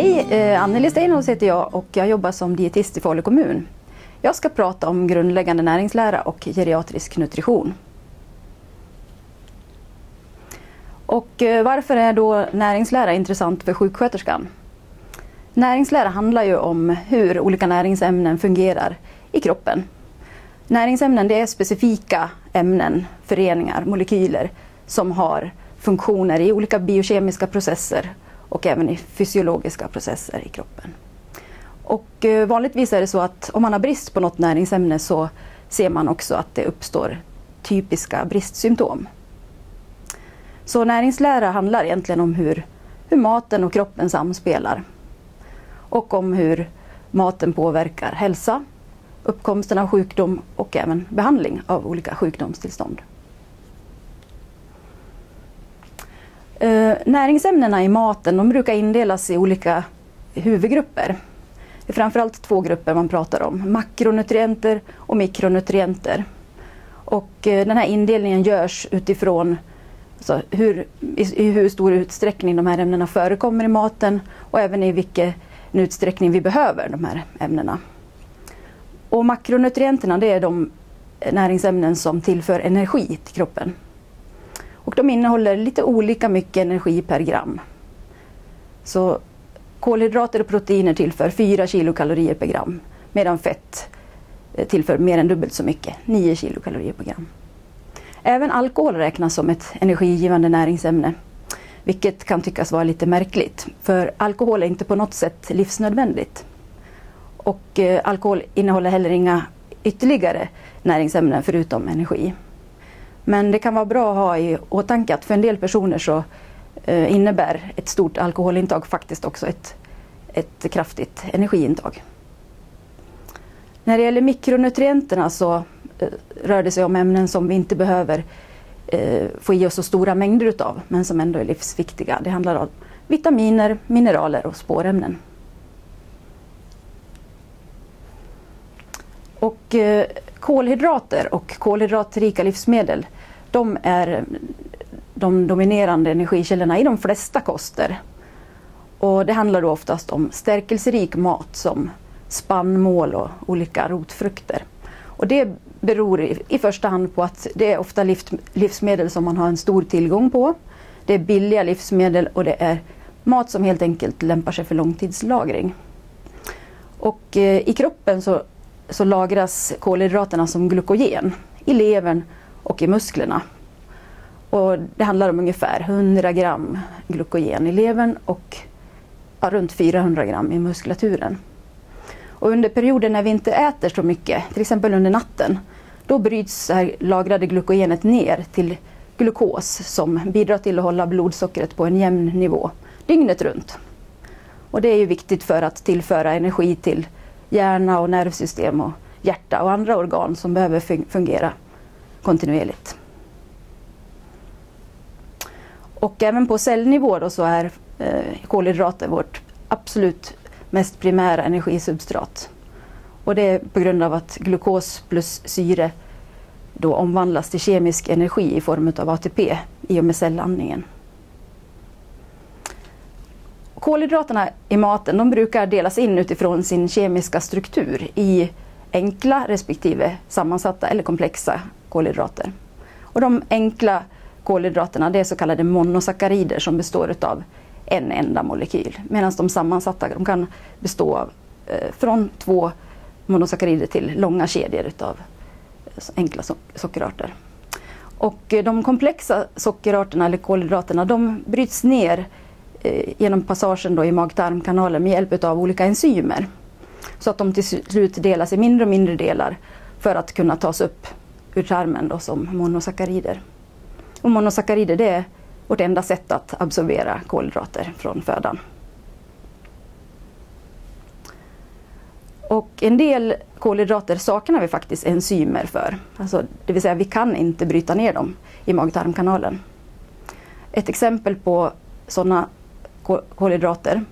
Hej, eh, Anneli Steinholz heter jag och jag jobbar som dietist i Falu kommun. Jag ska prata om grundläggande näringslära och geriatrisk nutrition. Och eh, varför är då näringslära intressant för sjuksköterskan? Näringslära handlar ju om hur olika näringsämnen fungerar i kroppen. Näringsämnen det är specifika ämnen, föreningar, molekyler som har funktioner i olika biokemiska processer och även i fysiologiska processer i kroppen. Och eh, vanligtvis är det så att om man har brist på något näringsämne så ser man också att det uppstår typiska bristsymptom. Så näringslära handlar egentligen om hur, hur maten och kroppen samspelar. Och om hur maten påverkar hälsa, uppkomsten av sjukdom och även behandling av olika sjukdomstillstånd. Eh, näringsämnena i maten de brukar indelas i olika huvudgrupper. Det är framförallt två grupper man pratar om, makronutrienter och mikronutrienter. Och eh, den här indelningen görs utifrån alltså hur, i, i, hur stor utsträckning de här ämnena förekommer i maten och även i vilken utsträckning vi behöver de här ämnena. Och makronutrienterna det är de näringsämnen som tillför energi till kroppen. Och de innehåller lite olika mycket energi per gram. Så kolhydrater och proteiner tillför 4 kilokalorier per gram medan fett eh, tillför mer än dubbelt så mycket, 9 kilokalorier per gram. Även alkohol räknas som ett energigivande näringsämne, vilket kan tyckas vara lite märkligt. För alkohol är inte på något sätt livsnödvändigt. Och eh, alkohol innehåller heller inga ytterligare näringsämnen förutom energi. Men det kan vara bra att ha i åtanke att för en del personer så eh, innebär ett stort alkoholintag faktiskt också ett, ett kraftigt energiintag. När det gäller mikronutrienterna så eh, rör det sig om ämnen som vi inte behöver eh, få i oss så stora mängder utav men som ändå är livsviktiga. Det handlar om vitaminer, mineraler och spårämnen. Och kolhydrater och kolhydratrika livsmedel de är de dominerande energikällorna i de flesta koster. Och det handlar då oftast om stärkelserik mat som spannmål och olika rotfrukter. Och det beror i, i första hand på att det är ofta livsmedel som man har en stor tillgång på. Det är billiga livsmedel och det är mat som helt enkelt lämpar sig för långtidslagring. Och eh, i kroppen så, så lagras kolhydraterna som glykogen i levern och i musklerna. Och det handlar om ungefär 100 gram glykogen i levern och ja, runt 400 gram i muskulaturen. Och under perioder när vi inte äter så mycket, till exempel under natten, då bryts det lagrade glykogenet ner till glukos som bidrar till att hålla blodsockret på en jämn nivå dygnet runt. Och det är ju viktigt för att tillföra energi till hjärna och nervsystem och hjärta och andra organ som behöver fungera kontinuerligt. Och även på cellnivå då så är eh, kolhydrater vårt absolut mest primära energisubstrat. Och det är på grund av att glukos plus syre då omvandlas till kemisk energi i form av ATP i och med cellandningen. Kolhydraterna i maten de brukar delas in utifrån sin kemiska struktur i enkla respektive sammansatta eller komplexa kolhydrater. Och de enkla kolhydraterna det är så kallade monosackarider som består av en enda molekyl. Medan de sammansatta de kan bestå av eh, från två monosackarider till långa kedjor utav eh, enkla so sockerarter. Och eh, de komplexa sockerarterna eller kolhydraterna de bryts ner eh, genom passagen då i mag-tarmkanalen med hjälp av olika enzymer. Så att de till slut delas i mindre och mindre delar för att kunna tas upp ur tarmen då som monosackarider. Och monosackarider det är vårt enda sätt att absorbera kolhydrater från födan. Och en del kolhydrater saknar vi faktiskt enzymer för. Alltså, det vill säga vi kan inte bryta ner dem i mag-tarmkanalen. Ett exempel på sådana kolhydrater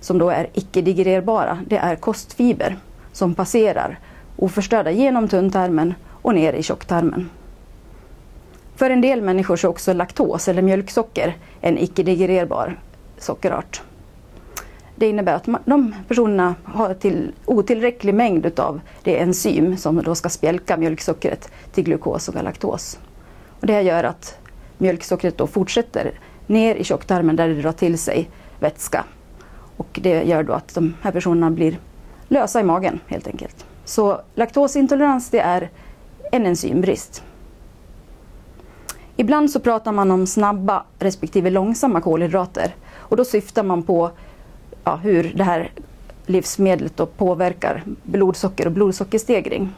som då är icke-digererbara, det är kostfiber som passerar oförstörda genom tunntarmen och ner i tjocktarmen. För en del människor så är också laktos eller mjölksocker en icke-digererbar sockerart. Det innebär att de personerna har till otillräcklig mängd av det enzym som då ska spjälka mjölksockret till glukos och galaktos. Och det här gör att mjölksockret då fortsätter ner i tjocktarmen där det drar till sig vätska. Och det gör då att de här personerna blir lösa i magen helt enkelt. Så laktosintolerans det är en enzymbrist. Ibland så pratar man om snabba respektive långsamma kolhydrater och då syftar man på ja, hur det här livsmedlet då påverkar blodsocker och blodsockerstegring.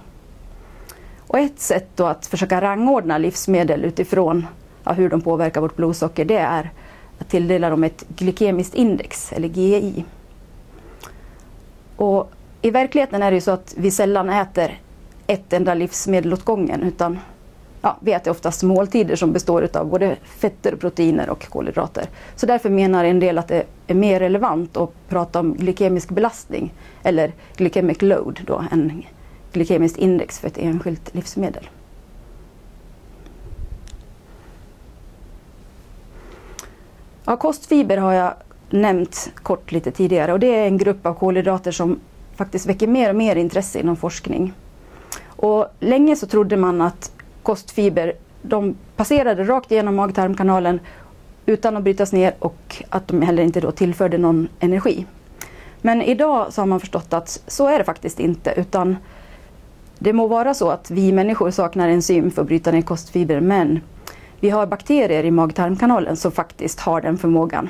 Och ett sätt då att försöka rangordna livsmedel utifrån ja, hur de påverkar vårt blodsocker det är att tilldela dem ett glykemiskt index, eller GI. Och I verkligheten är det ju så att vi sällan äter ett enda livsmedel åt gången utan ja, vi äter oftast måltider som består av både fetter, proteiner och kolhydrater. Så därför menar en del att det är mer relevant att prata om glykemisk belastning eller glykemic load då, än glykemiskt index för ett enskilt livsmedel. Ja, kostfiber har jag nämnt kort lite tidigare och det är en grupp av kolhydrater som faktiskt väcker mer och mer intresse inom forskning. Och länge så trodde man att kostfiber de passerade rakt igenom mag-tarmkanalen utan att brytas ner och att de heller inte då tillförde någon energi. Men idag så har man förstått att så är det faktiskt inte utan det må vara så att vi människor saknar enzym för att bryta ner kostfiber men vi har bakterier i mag-tarmkanalen som faktiskt har den förmågan.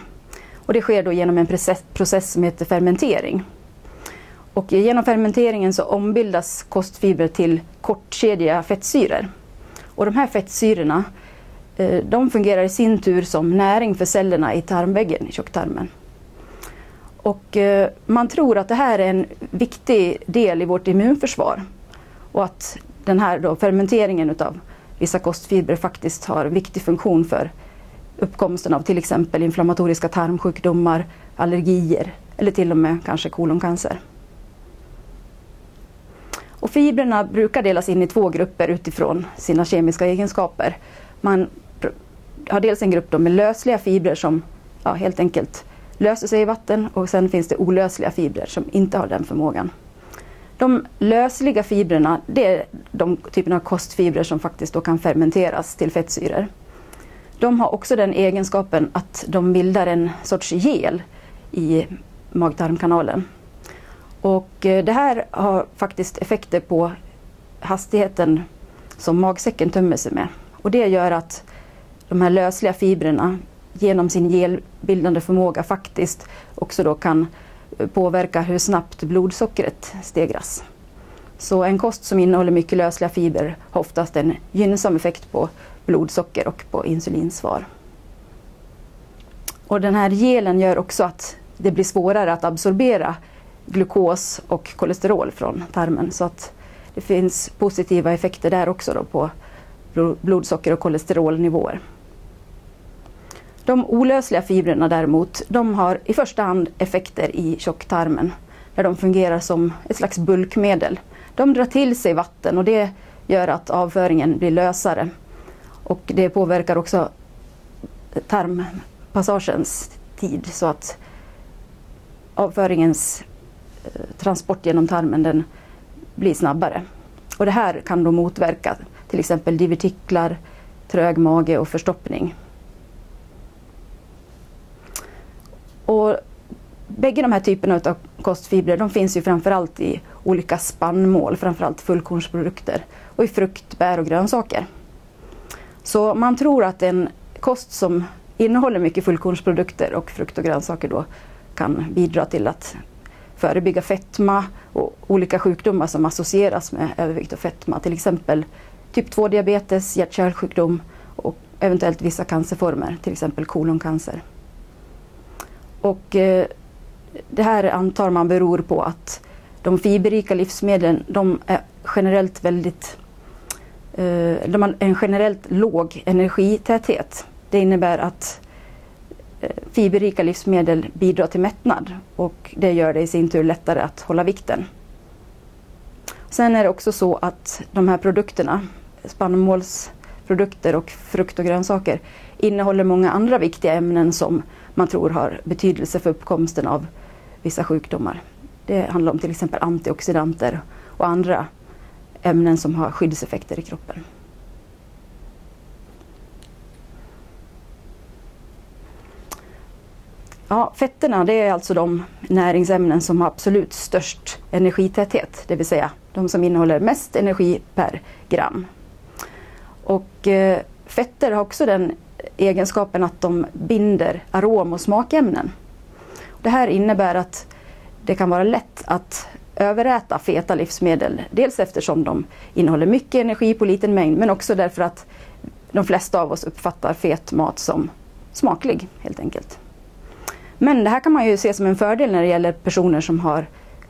Och det sker då genom en process, process som heter fermentering. Och genom fermenteringen så ombildas kostfibrer till kortkedjiga fettsyror. Och de här fettsyrorna eh, de fungerar i sin tur som näring för cellerna i tarmväggen i tjocktarmen. Och eh, man tror att det här är en viktig del i vårt immunförsvar och att den här då fermenteringen utav vissa kostfibrer faktiskt har viktig funktion för uppkomsten av till exempel inflammatoriska tarmsjukdomar, allergier eller till och med kanske koloncancer. Och fibrerna brukar delas in i två grupper utifrån sina kemiska egenskaper. Man har dels en grupp med lösliga fibrer som ja, helt enkelt löser sig i vatten och sen finns det olösliga fibrer som inte har den förmågan. De lösliga fibrerna det är de typerna av kostfibrer som faktiskt då kan fermenteras till fettsyror. De har också den egenskapen att de bildar en sorts gel i mag-tarmkanalen. Och eh, det här har faktiskt effekter på hastigheten som magsäcken tömmer sig med. Och det gör att de här lösliga fibrerna genom sin gelbildande förmåga faktiskt också då kan eh, påverka hur snabbt blodsockret stegras. Så en kost som innehåller mycket lösliga fibrer har oftast en gynnsam effekt på blodsocker och på insulinsvar. Och den här gelen gör också att det blir svårare att absorbera glukos och kolesterol från tarmen. Så att det finns positiva effekter där också då på blodsocker och kolesterolnivåer. De olösliga fibrerna däremot, de har i första hand effekter i tjocktarmen där de fungerar som ett slags bulkmedel. De drar till sig vatten och det gör att avföringen blir lösare. Och det påverkar också tarmpassagens tid så att avföringens Eh, transport genom tarmen den blir snabbare. Och det här kan då motverka till exempel divertiklar, trög mage och förstoppning. Och bägge de här typerna av kostfibrer de finns ju framförallt i olika spannmål, framförallt fullkornsprodukter och i frukt, bär och grönsaker. Så man tror att en kost som innehåller mycket fullkornsprodukter och frukt och grönsaker då kan bidra till att förebygga fetma och olika sjukdomar som associeras med övervikt och fetma. Till exempel typ 2-diabetes, hjärt-kärlsjukdom och eventuellt vissa cancerformer, till exempel koloncancer. Och eh, det här antar man beror på att de fiberrika livsmedlen de är generellt väldigt eh, de har en generellt låg energitäthet. Det innebär att fiberrika livsmedel bidrar till mättnad och det gör det i sin tur lättare att hålla vikten. Sen är det också så att de här produkterna, spannmålsprodukter och frukt och grönsaker, innehåller många andra viktiga ämnen som man tror har betydelse för uppkomsten av vissa sjukdomar. Det handlar om till exempel antioxidanter och andra ämnen som har skyddseffekter i kroppen. Ja, fetterna det är alltså de näringsämnen som har absolut störst energitäthet, det vill säga de som innehåller mest energi per gram. Och eh, fetter har också den egenskapen att de binder arom och smakämnen. Det här innebär att det kan vara lätt att överäta feta livsmedel. Dels eftersom de innehåller mycket energi på liten mängd men också därför att de flesta av oss uppfattar fet mat som smaklig helt enkelt. Men det här kan man ju se som en fördel när det gäller personer som har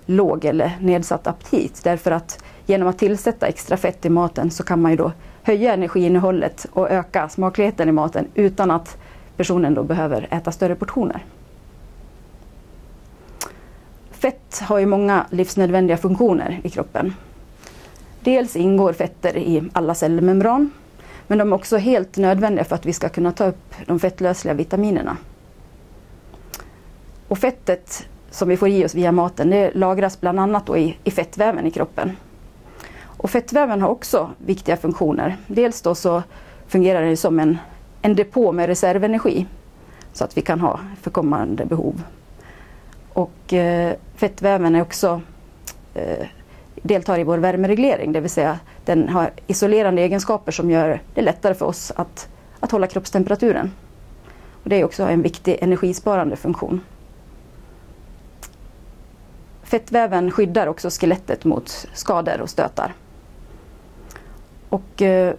låg eller nedsatt aptit därför att genom att tillsätta extra fett i maten så kan man ju då höja energiinnehållet och öka smakligheten i maten utan att personen då behöver äta större portioner. Fett har ju många livsnödvändiga funktioner i kroppen. Dels ingår fetter i alla cellmembran men de är också helt nödvändiga för att vi ska kunna ta upp de fettlösliga vitaminerna. Och fettet som vi får i oss via maten det lagras bland annat då i, i fettväven i kroppen. Och fettväven har också viktiga funktioner. Dels då så fungerar den som en, en depå med reservenergi så att vi kan ha för kommande behov. Och eh, fettväven är också eh, deltar i vår värmereglering, det vill säga den har isolerande egenskaper som gör det lättare för oss att, att hålla kroppstemperaturen. Och det är också en viktig energisparande funktion. Fettväven skyddar också skelettet mot skador och stötar. Och eh,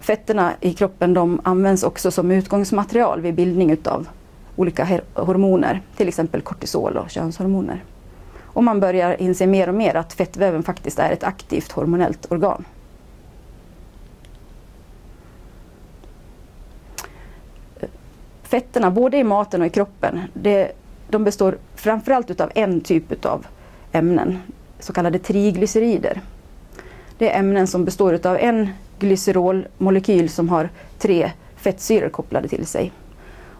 fetterna i kroppen de används också som utgångsmaterial vid bildning utav olika hormoner, till exempel kortisol och könshormoner. Och man börjar inse mer och mer att fettväven faktiskt är ett aktivt hormonellt organ. Fetterna, både i maten och i kroppen, det, de består framförallt utav en typ utav ämnen, så kallade triglycerider. Det är ämnen som består utav en glycerolmolekyl som har tre fettsyror kopplade till sig.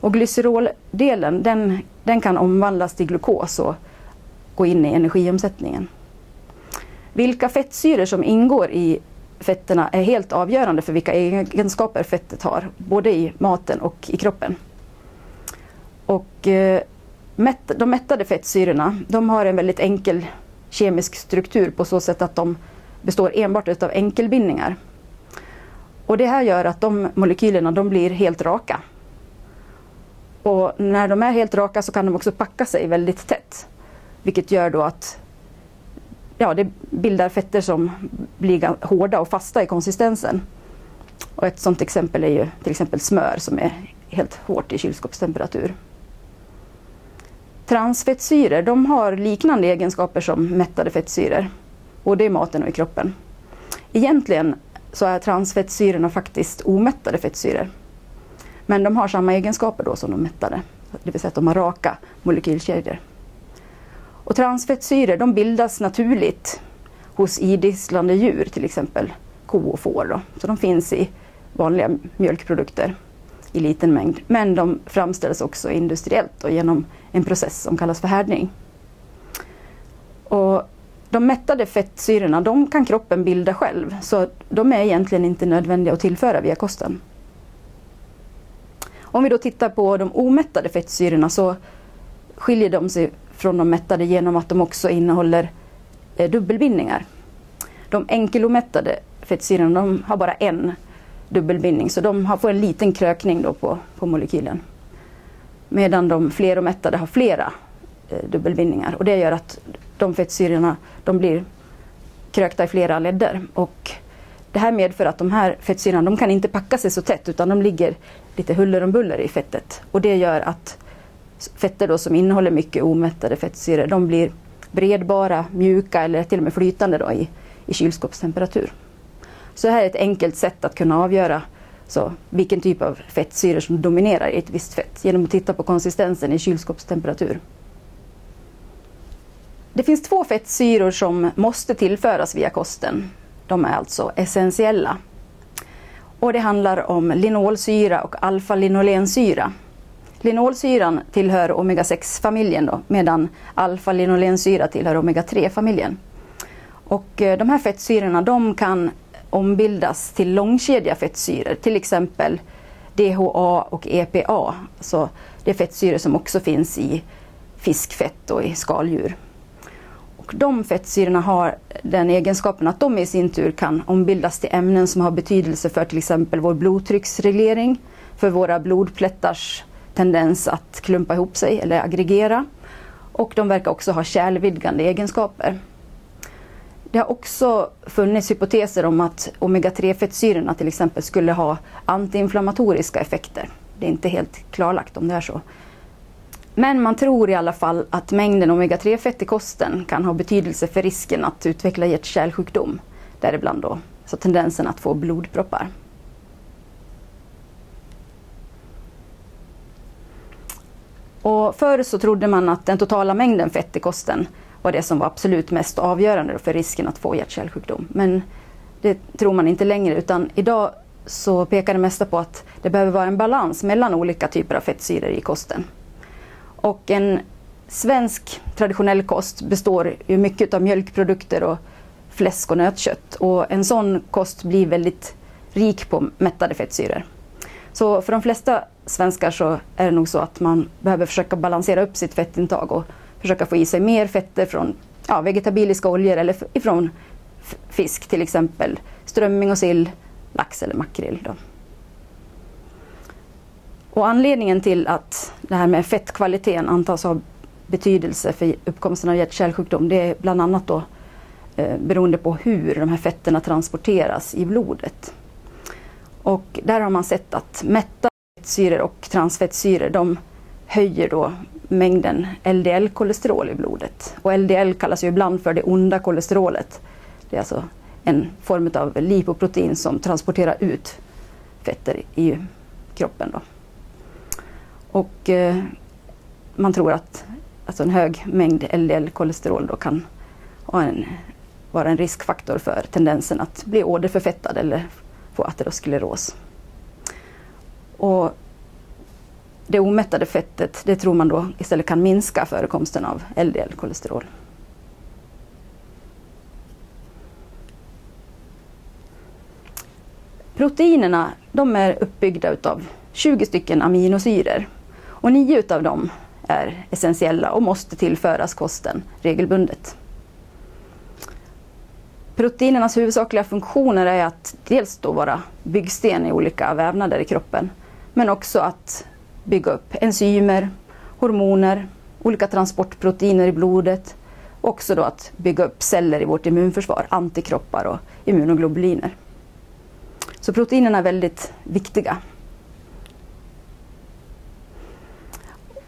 Och glyceroldelen den, den kan omvandlas till glukos och gå in i energiomsättningen. Vilka fettsyror som ingår i fetterna är helt avgörande för vilka egenskaper fettet har, både i maten och i kroppen. Och eh, de mättade fettsyrorna de har en väldigt enkel kemisk struktur på så sätt att de består enbart av enkelbindningar. Och det här gör att de molekylerna de blir helt raka. Och när de är helt raka så kan de också packa sig väldigt tätt. Vilket gör då att ja, det bildar fetter som blir hårda och fasta i konsistensen. Och ett sådant exempel är ju till exempel smör som är helt hårt i kylskåpstemperatur. Transfettsyror de har liknande egenskaper som mättade fettsyror, både i maten och i kroppen. Egentligen så är transfettsyrorna faktiskt omättade fettsyror. Men de har samma egenskaper då som de mättade, det vill säga att de har raka molekylkedjor. Och transfettsyror de bildas naturligt hos idisslande djur, till exempel ko och får. Då. Så de finns i vanliga mjölkprodukter i liten mängd. Men de framställs också industriellt och genom en process som kallas för härdning. Och de mättade fettsyrorna de kan kroppen bilda själv så de är egentligen inte nödvändiga att tillföra via kosten. Om vi då tittar på de omättade fettsyrorna så skiljer de sig från de mättade genom att de också innehåller eh, dubbelbindningar. De enkelomättade fettsyrorna de har bara en dubbelbindning så de får en liten krökning då på, på molekylen. Medan de fleromättade har flera eh, dubbelbindningar och det gör att de fettsyrorna de blir krökta i flera ledder. Och det här medför att de här fettsyrorna de kan inte packa sig så tätt utan de ligger lite huller om buller i fettet. Och det gör att fetter då som innehåller mycket omättade fettsyror de blir bredbara, mjuka eller till och med flytande då i, i kylskåpstemperatur. Så det här är ett enkelt sätt att kunna avgöra så, vilken typ av fettsyror som dominerar i ett visst fett genom att titta på konsistensen i kylskåpstemperatur. Det finns två fettsyror som måste tillföras via kosten. De är alltså essentiella. Och det handlar om linolsyra och alfa-linolensyra. Linolsyran tillhör omega-6-familjen medan alfa-linolensyra tillhör omega-3-familjen. Och eh, de här fettsyrorna de kan ombildas till långkedja fettsyror, till exempel DHA och EPA. Så det är fettsyror som också finns i fiskfett och i skaldjur. Och de fettsyrorna har den egenskapen att de i sin tur kan ombildas till ämnen som har betydelse för till exempel vår blodtrycksreglering, för våra blodplättars tendens att klumpa ihop sig eller aggregera. Och de verkar också ha kärlvidgande egenskaper. Det har också funnits hypoteser om att omega-3-fettsyrorna till exempel skulle ha antiinflammatoriska effekter. Det är inte helt klarlagt om det är så. Men man tror i alla fall att mängden omega-3-fett i kosten kan ha betydelse för risken att utveckla hjärt-kärlsjukdom. Däribland då så tendensen att få blodproppar. Och förr så trodde man att den totala mängden fett i kosten var det som var absolut mest avgörande för risken att få hjärt-kärlsjukdom. Men det tror man inte längre utan idag så pekar det mesta på att det behöver vara en balans mellan olika typer av fettsyror i kosten. Och en svensk traditionell kost består ju mycket av mjölkprodukter och fläsk och nötkött. Och en sån kost blir väldigt rik på mättade fettsyror. Så för de flesta svenskar så är det nog så att man behöver försöka balansera upp sitt fettintag och försöka få i sig mer fetter från ja, vegetabiliska oljor eller ifrån fisk till exempel strömming och sill, lax eller makrill. Då. Och anledningen till att det här med fettkvaliteten antas ha betydelse för uppkomsten av hjärt-kärlsjukdom det är bland annat då eh, beroende på hur de här fetterna transporteras i blodet. Och där har man sett att mätta fettsyror och transfettsyror de höjer då mängden LDL-kolesterol i blodet. Och LDL kallas ju ibland för det onda kolesterolet. Det är alltså en form av lipoprotein som transporterar ut fetter i kroppen. Då. Och eh, man tror att alltså en hög mängd LDL-kolesterol då kan en, vara en riskfaktor för tendensen att bli åderförfettad eller få ateroskleros. Och det omättade fettet det tror man då istället kan minska förekomsten av LDL-kolesterol. Proteinerna de är uppbyggda utav 20 stycken aminosyror och nio utav dem är essentiella och måste tillföras kosten regelbundet. Proteinernas huvudsakliga funktioner är att dels då vara byggsten i olika vävnader i kroppen men också att bygga upp enzymer, hormoner, olika transportproteiner i blodet och också då att bygga upp celler i vårt immunförsvar, antikroppar och immunoglobuliner. Så proteinerna är väldigt viktiga.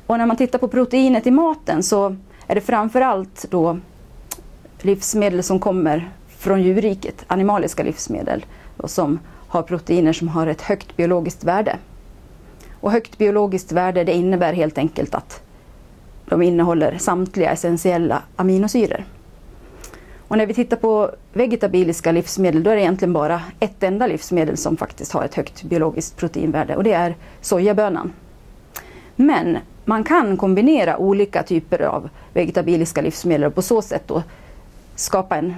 Och när man tittar på proteinet i maten så är det framförallt då livsmedel som kommer från djurriket, animaliska livsmedel, som har proteiner som har ett högt biologiskt värde. Och högt biologiskt värde det innebär helt enkelt att de innehåller samtliga essentiella aminosyror. Och när vi tittar på vegetabiliska livsmedel då är det egentligen bara ett enda livsmedel som faktiskt har ett högt biologiskt proteinvärde och det är sojabönan. Men man kan kombinera olika typer av vegetabiliska livsmedel och på så sätt då skapa en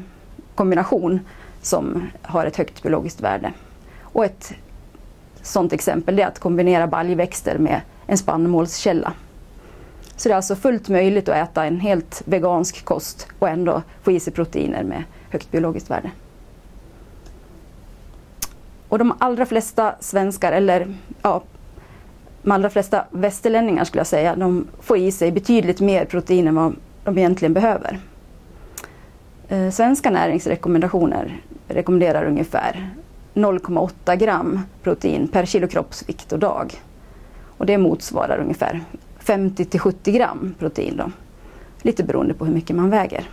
kombination som har ett högt biologiskt värde. Och ett sådant exempel är att kombinera baljväxter med en spannmålskälla. Så det är alltså fullt möjligt att äta en helt vegansk kost och ändå få i sig proteiner med högt biologiskt värde. Och de allra flesta svenskar, eller ja, de allra flesta västerlänningar skulle jag säga, de får i sig betydligt mer protein än vad de egentligen behöver. Eh, svenska näringsrekommendationer rekommenderar ungefär 0,8 gram protein per kilo kroppsvikt och dag. Och det motsvarar ungefär 50 till 70 gram protein. Då. Lite beroende på hur mycket man väger.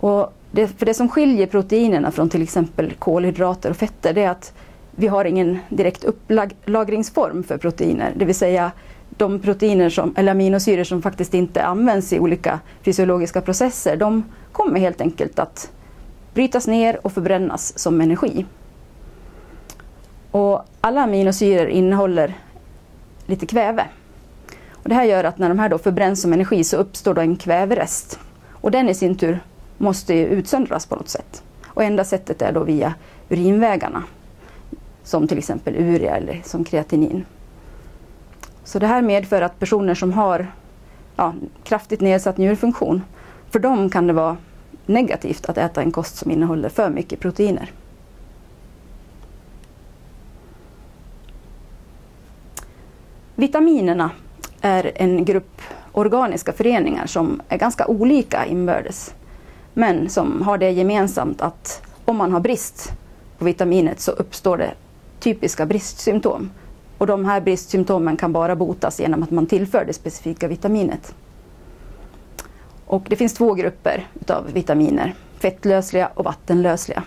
Och det, för det som skiljer proteinerna från till exempel kolhydrater och fetter det är att vi har ingen direkt upplagringsform för proteiner. Det vill säga de proteiner som, eller aminosyror som faktiskt inte används i olika fysiologiska processer, de kommer helt enkelt att brytas ner och förbrännas som energi. Och alla aminosyror innehåller lite kväve. Och det här gör att när de här då förbränns som energi så uppstår då en kväverest. Och den i sin tur måste utsöndras på något sätt. Och enda sättet är då via urinvägarna. Som till exempel urea eller som kreatinin. Så det här medför att personer som har ja, kraftigt nedsatt njurfunktion, för dem kan det vara negativt att äta en kost som innehåller för mycket proteiner. Vitaminerna är en grupp organiska föreningar som är ganska olika inbördes. Men som har det gemensamt att om man har brist på vitaminet så uppstår det typiska bristsymptom. Och de här bristsymptomen kan bara botas genom att man tillför det specifika vitaminet. Och det finns två grupper av vitaminer, fettlösliga och vattenlösliga.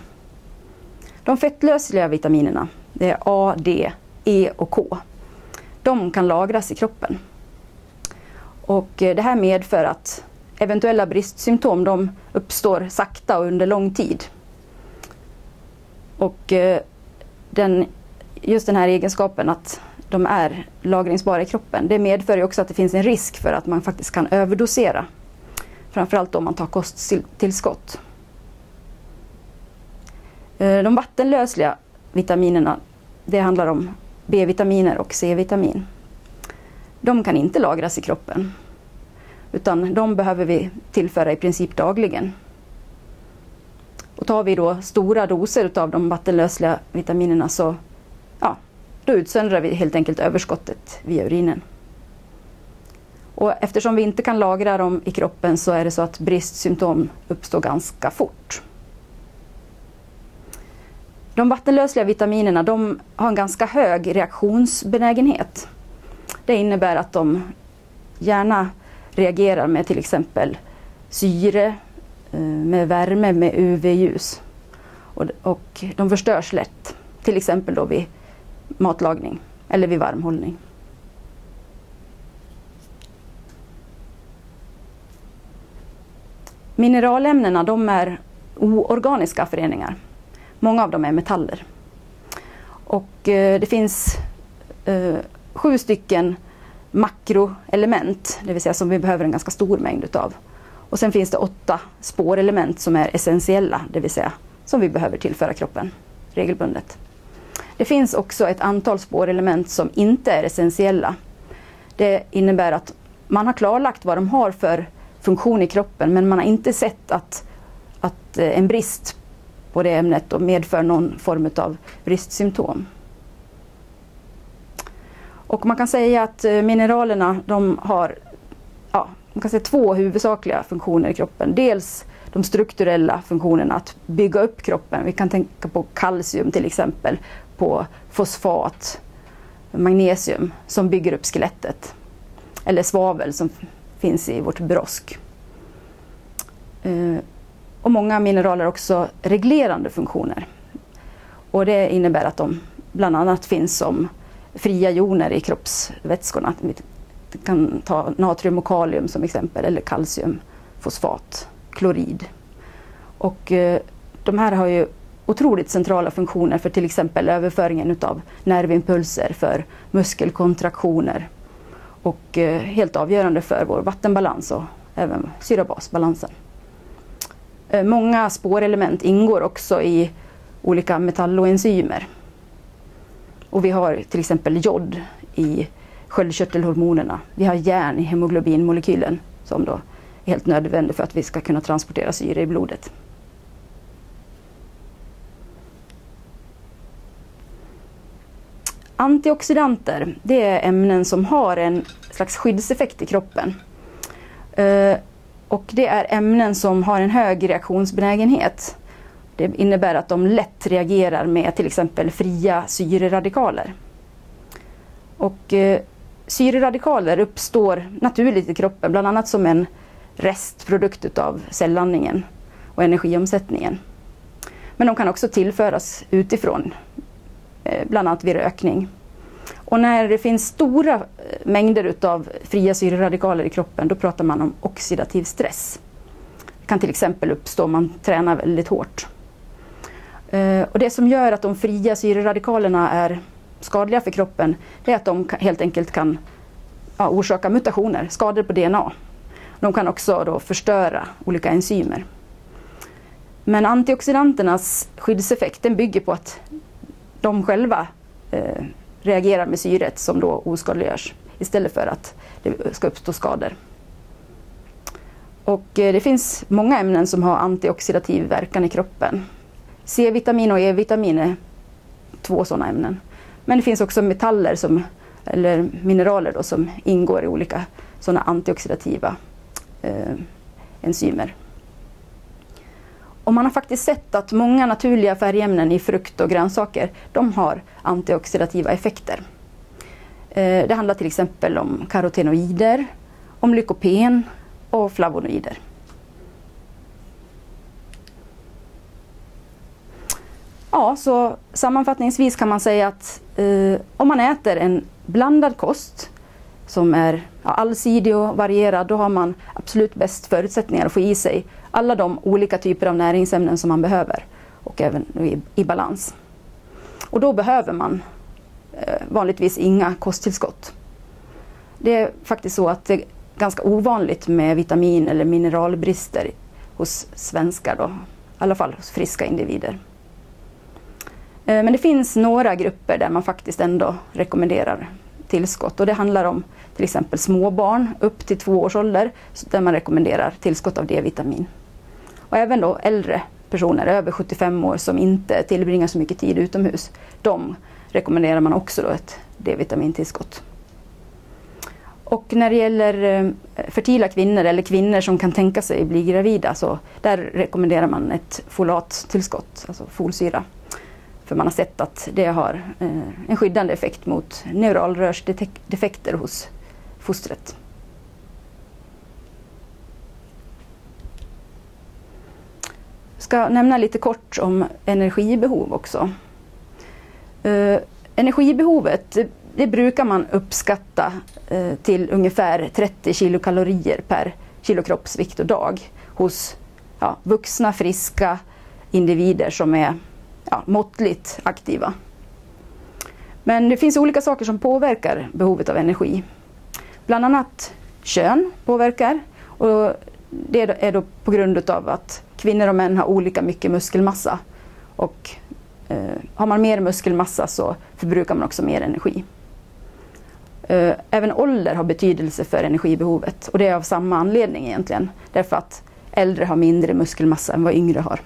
De fettlösliga vitaminerna, det är A, D, E och K. De kan lagras i kroppen. Och eh, det här medför att eventuella bristsymptom de uppstår sakta och under lång tid. Och eh, den, just den här egenskapen att de är lagringsbara i kroppen, det medför ju också att det finns en risk för att man faktiskt kan överdosera. Framförallt om man tar kosttillskott. Eh, de vattenlösliga vitaminerna, det handlar om B-vitaminer och C-vitamin. De kan inte lagras i kroppen. Utan de behöver vi tillföra i princip dagligen. Och tar vi då stora doser av de vattenlösliga vitaminerna så ja, då utsöndrar vi helt enkelt överskottet via urinen. Och eftersom vi inte kan lagra dem i kroppen så är det så att bristsymptom uppstår ganska fort. De vattenlösliga vitaminerna de har en ganska hög reaktionsbenägenhet. Det innebär att de gärna reagerar med till exempel syre, eh, med värme, med UV-ljus. Och, och de förstörs lätt, till exempel då vid matlagning eller vid varmhållning. Mineralämnena de är oorganiska föreningar. Många av dem är metaller. Och eh, det finns eh, sju stycken makroelement, det vill säga som vi behöver en ganska stor mängd utav. Och sen finns det åtta spårelement som är essentiella, det vill säga som vi behöver tillföra kroppen regelbundet. Det finns också ett antal spårelement som inte är essentiella. Det innebär att man har klarlagt vad de har för funktion i kroppen men man har inte sett att, att eh, en brist på det ämnet medför någon form av bristsymptom. Och man kan säga att eh, mineralerna de har ja, man kan säga två huvudsakliga funktioner i kroppen. Dels de strukturella funktionerna, att bygga upp kroppen. Vi kan tänka på kalcium till exempel, på fosfat, magnesium som bygger upp skelettet. Eller svavel som finns i vårt brosk. Eh, och många mineraler har också reglerande funktioner. Och det innebär att de bland annat finns som fria joner i kroppsvätskorna. Vi kan ta natrium och kalium som exempel eller kalcium, fosfat, klorid. Och eh, de här har ju otroligt centrala funktioner för till exempel överföringen utav nervimpulser, för muskelkontraktioner och eh, helt avgörande för vår vattenbalans och även syrabasbalansen. Eh, många spårelement ingår också i olika metalloenzymer och vi har till exempel jod i sköldkörtelhormonerna. Vi har järn i hemoglobinmolekylen som då är helt nödvändig för att vi ska kunna transportera syre i blodet. Antioxidanter, det är ämnen som har en slags skyddseffekt i kroppen. Eh, och det är ämnen som har en hög reaktionsbenägenhet. Det innebär att de lätt reagerar med till exempel fria syreradikaler. Och eh, syreradikaler uppstår naturligt i kroppen, bland annat som en restprodukt utav cellandningen och energiomsättningen. Men de kan också tillföras utifrån, Eh, bland annat vid rökning. Och när det finns stora eh, mängder utav fria syreradikaler i kroppen, då pratar man om oxidativ stress. Det kan till exempel uppstå om man tränar väldigt hårt. Eh, och det som gör att de fria syreradikalerna är skadliga för kroppen det är att de helt enkelt kan ja, orsaka mutationer, skador på DNA. De kan också då förstöra olika enzymer. Men antioxidanternas skyddseffekt den bygger på att de själva eh, reagerar med syret som då oskadliggörs istället för att det ska uppstå skador. Och eh, det finns många ämnen som har antioxidativ verkan i kroppen. C-vitamin och E-vitamin är två sådana ämnen. Men det finns också metaller som, eller mineraler då, som ingår i olika sådana antioxidativa eh, enzymer. Och man har faktiskt sett att många naturliga färgämnen i frukt och grönsaker de har antioxidativa effekter. Eh, det handlar till exempel om karotenoider, om lykopen och flavonoider. Ja, så sammanfattningsvis kan man säga att eh, om man äter en blandad kost som är ja, allsidig och varierad, då har man absolut bäst förutsättningar att få i sig alla de olika typer av näringsämnen som man behöver och även i, i balans. Och då behöver man eh, vanligtvis inga kosttillskott. Det är faktiskt så att det är ganska ovanligt med vitamin eller mineralbrister hos svenskar, då. i alla fall hos friska individer. Eh, men det finns några grupper där man faktiskt ändå rekommenderar tillskott och det handlar om till exempel småbarn upp till två års ålder där man rekommenderar tillskott av D-vitamin. Och även då äldre personer över 75 år som inte tillbringar så mycket tid utomhus. De rekommenderar man också då ett D-vitamintillskott. Och när det gäller eh, fertila kvinnor eller kvinnor som kan tänka sig bli gravida så där rekommenderar man ett folattillskott, alltså folsyra. För man har sett att det har eh, en skyddande effekt mot neuralrörsdefekter hos fostret. Jag ska nämna lite kort om energibehov också. Eh, energibehovet det brukar man uppskatta eh, till ungefär 30 kilokalorier per kilo kroppsvikt och dag hos ja, vuxna friska individer som är ja, måttligt aktiva. Men det finns olika saker som påverkar behovet av energi. Bland annat kön påverkar. Och det är då på grund av att kvinnor och män har olika mycket muskelmassa. Och eh, har man mer muskelmassa så förbrukar man också mer energi. Eh, även ålder har betydelse för energibehovet och det är av samma anledning egentligen. Därför att äldre har mindre muskelmassa än vad yngre har.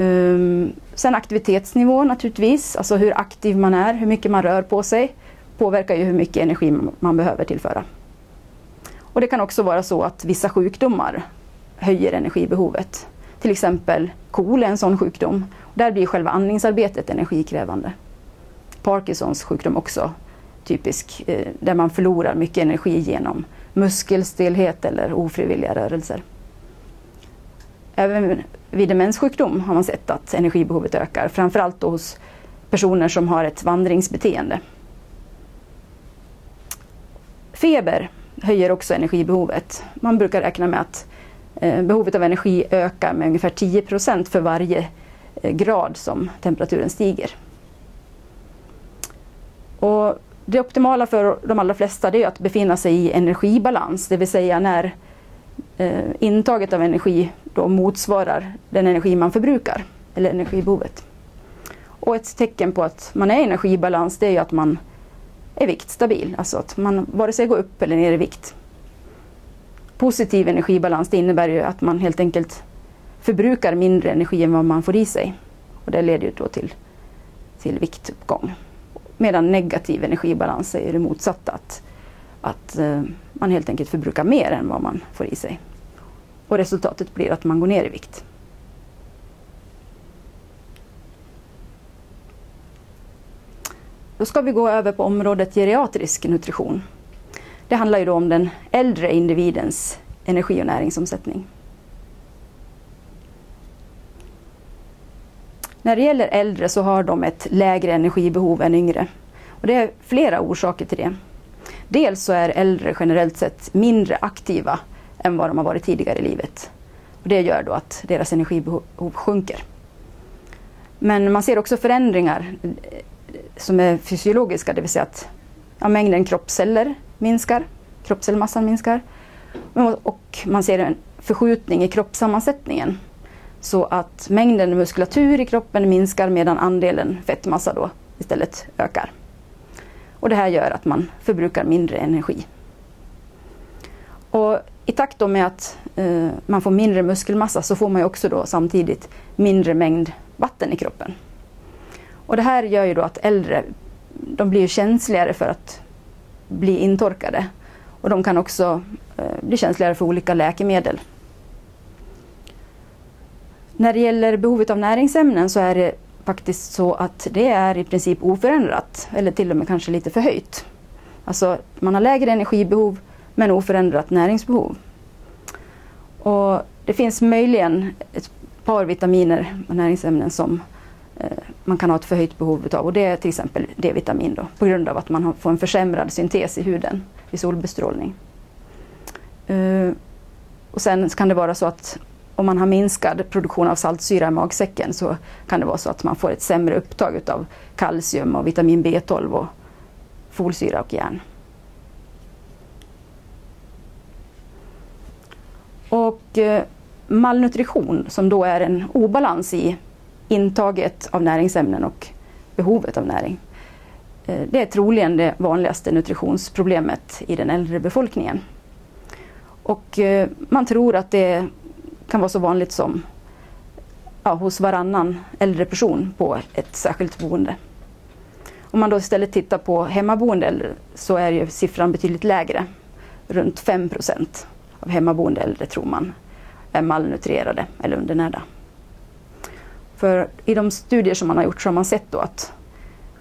Um, sen aktivitetsnivå naturligtvis, alltså hur aktiv man är, hur mycket man rör på sig påverkar ju hur mycket energi man behöver tillföra. Och det kan också vara så att vissa sjukdomar höjer energibehovet. Till exempel KOL är en sån sjukdom. Där blir själva andningsarbetet energikrävande. Parkinsons sjukdom också typisk, eh, där man förlorar mycket energi genom muskelstelhet eller ofrivilliga rörelser. Även vid demenssjukdom har man sett att energibehovet ökar, framförallt hos personer som har ett vandringsbeteende. Feber höjer också energibehovet. Man brukar räkna med att eh, behovet av energi ökar med ungefär 10 procent för varje eh, grad som temperaturen stiger. Och det optimala för de allra flesta är att befinna sig i energibalans, det vill säga när eh, intaget av energi då motsvarar den energi man förbrukar, eller energibehovet. Och ett tecken på att man är i energibalans det är ju att man är viktstabil, alltså att man vare sig går upp eller ner i vikt. Positiv energibalans det innebär ju att man helt enkelt förbrukar mindre energi än vad man får i sig. Och det leder ju då till, till viktuppgång. Medan negativ energibalans är det motsatta, att, att eh, man helt enkelt förbrukar mer än vad man får i sig. Och resultatet blir att man går ner i vikt. Då ska vi gå över på området geriatrisk nutrition. Det handlar ju då om den äldre individens energi och näringsomsättning. När det gäller äldre så har de ett lägre energibehov än yngre. Och det är flera orsaker till det. Dels så är äldre generellt sett mindre aktiva än vad de har varit tidigare i livet. Och det gör då att deras energibehov sjunker. Men man ser också förändringar eh, som är fysiologiska, det vill säga att ja, mängden kroppsceller minskar, kroppscellmassan minskar. Och man ser en förskjutning i kroppssammansättningen så att mängden muskulatur i kroppen minskar medan andelen fettmassa då istället ökar. Och det här gör att man förbrukar mindre energi. Och I takt med att eh, man får mindre muskelmassa så får man också då samtidigt mindre mängd vatten i kroppen. Och det här gör ju då att äldre de blir känsligare för att bli intorkade. Och de kan också eh, bli känsligare för olika läkemedel. När det gäller behovet av näringsämnen så är det faktiskt så att det är i princip oförändrat eller till och med kanske lite förhöjt. Alltså man har lägre energibehov men oförändrat näringsbehov. Och det finns möjligen ett par vitaminer och näringsämnen som eh, man kan ha ett förhöjt behov av och det är till exempel D-vitamin då, på grund av att man får en försämrad syntes i huden vid solbestrålning. Eh, och sen kan det vara så att om man har minskad produktion av saltsyra i magsäcken så kan det vara så att man får ett sämre upptag av kalcium och vitamin B12 och folsyra och järn. Och eh, malnutrition som då är en obalans i intaget av näringsämnen och behovet av näring. Eh, det är troligen det vanligaste nutritionsproblemet i den äldre befolkningen. Och eh, man tror att det kan vara så vanligt som ja, hos varannan äldre person på ett särskilt boende. Om man då istället tittar på hemmaboende äldre så är ju siffran betydligt lägre. Runt 5 procent av hemmaboende äldre tror man är malnutrerade eller undernärda. För i de studier som man har gjort så har man sett då att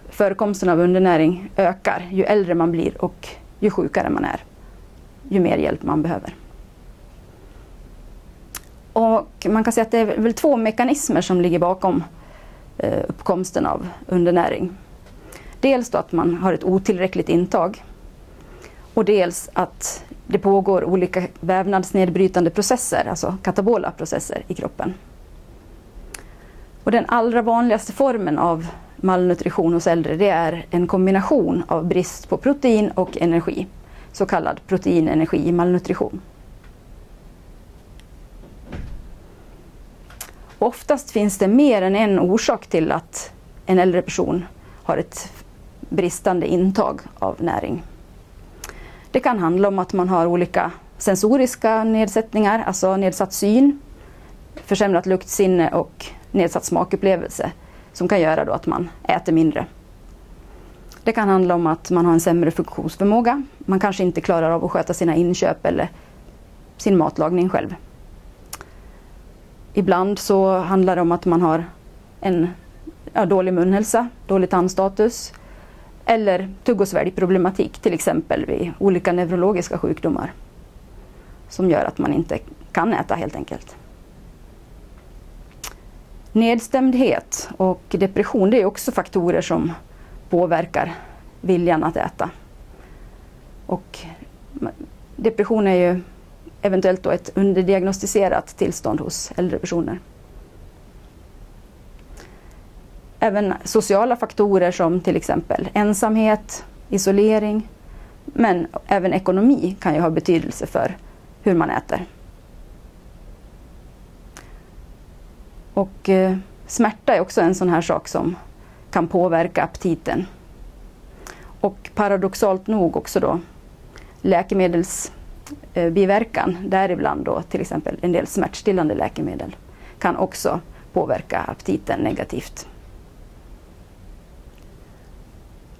förekomsten av undernäring ökar ju äldre man blir och ju sjukare man är. Ju mer hjälp man behöver. Och man kan säga att det är väl två mekanismer som ligger bakom eh, uppkomsten av undernäring. Dels då att man har ett otillräckligt intag och dels att det pågår olika vävnadsnedbrytande processer, alltså katabola processer i kroppen. Och den allra vanligaste formen av malnutrition hos äldre det är en kombination av brist på protein och energi, så kallad proteinenergi, malnutrition. Och Oftast finns det mer än en orsak till att en äldre person har ett bristande intag av näring. Det kan handla om att man har olika sensoriska nedsättningar, alltså nedsatt syn, försämrat luktsinne och nedsatt smakupplevelse som kan göra då att man äter mindre. Det kan handla om att man har en sämre funktionsförmåga. Man kanske inte klarar av att sköta sina inköp eller sin matlagning själv. Ibland så handlar det om att man har en ja, dålig munhälsa, dålig tandstatus eller tugg och sväljproblematik, till exempel vid olika neurologiska sjukdomar som gör att man inte kan äta helt enkelt. Nedstämdhet och depression det är också faktorer som påverkar viljan att äta. Och depression är ju eventuellt då ett underdiagnostiserat tillstånd hos äldre personer. Även sociala faktorer som till exempel ensamhet, isolering, men även ekonomi kan ju ha betydelse för hur man äter. Och eh, smärta är också en sån här sak som kan påverka aptiten. Och paradoxalt nog också då läkemedels eh, däribland då till exempel en del smärtstillande läkemedel, kan också påverka aptiten negativt.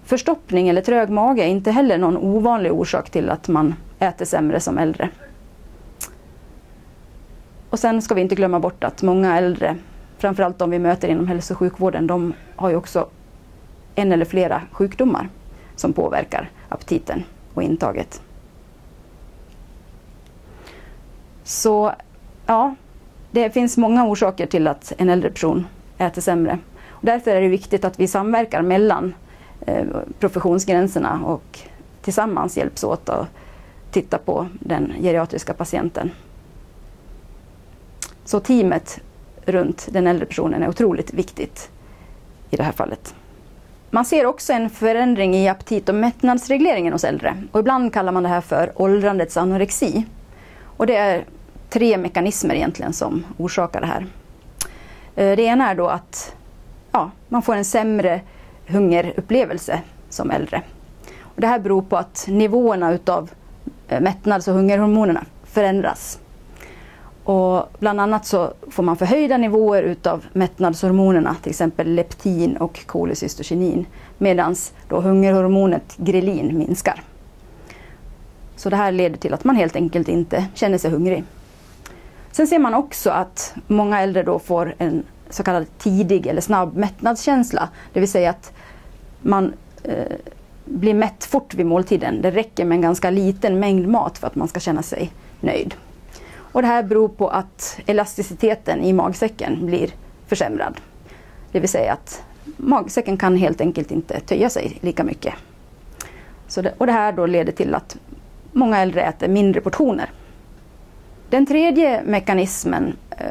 Förstoppning eller trög mage är inte heller någon ovanlig orsak till att man äter sämre som äldre. Och sen ska vi inte glömma bort att många äldre, framförallt de vi möter inom hälso och sjukvården, de har ju också en eller flera sjukdomar som påverkar aptiten och intaget. Så ja, det finns många orsaker till att en äldre person äter sämre. Och därför är det viktigt att vi samverkar mellan eh, professionsgränserna och tillsammans hjälps åt att titta på den geriatriska patienten. Så teamet runt den äldre personen är otroligt viktigt i det här fallet. man ser också en förändring i aptit och mättnadsregleringen hos äldre. Och ibland kallar man det här för åldrandets anorexi. Och det är tre mekanismer egentligen som orsakar det här. Eh, det ena är då att ja, man får en sämre hungerupplevelse som äldre. Och det här beror på att nivåerna utav eh, mättnads och hungerhormonerna förändras. Och bland annat så får man förhöjda nivåer utav mättnadshormonerna, till exempel leptin och kolocystokinin, medan hungerhormonet grelin minskar. Så det här leder till att man helt enkelt inte känner sig hungrig. Sen ser man också att många äldre då får en så kallad tidig eller snabb mättnadskänsla. Det vill säga att man eh, blir mätt fort vid måltiden. Det räcker med en ganska liten mängd mat för att man ska känna sig nöjd. Och det här beror på att elasticiteten i magsäcken blir försämrad. Det vill säga att magsäcken kan helt enkelt inte töja sig lika mycket. Så det, och det här då leder till att många äldre äter mindre portioner. Den tredje mekanismen eh,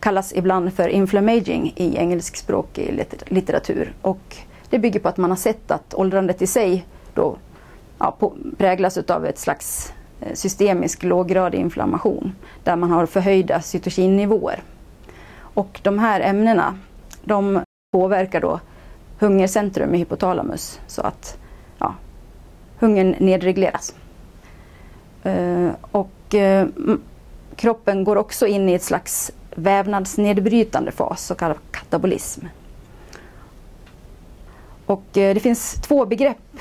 kallas ibland för inflammaging i engelskspråkig litteratur. Och det bygger på att man har sett att åldrandet i sig då, ja, på, präglas av ett slags eh, systemisk låggradig inflammation där man har förhöjda cytokinnivåer. Och de här ämnena de påverkar då hungercentrum i hypotalamus så att ja, hungern nedregleras. Uh, och uh, kroppen går också in i ett slags vävnadsnedbrytande fas, så kallad katabolism. Och eh, det finns två begrepp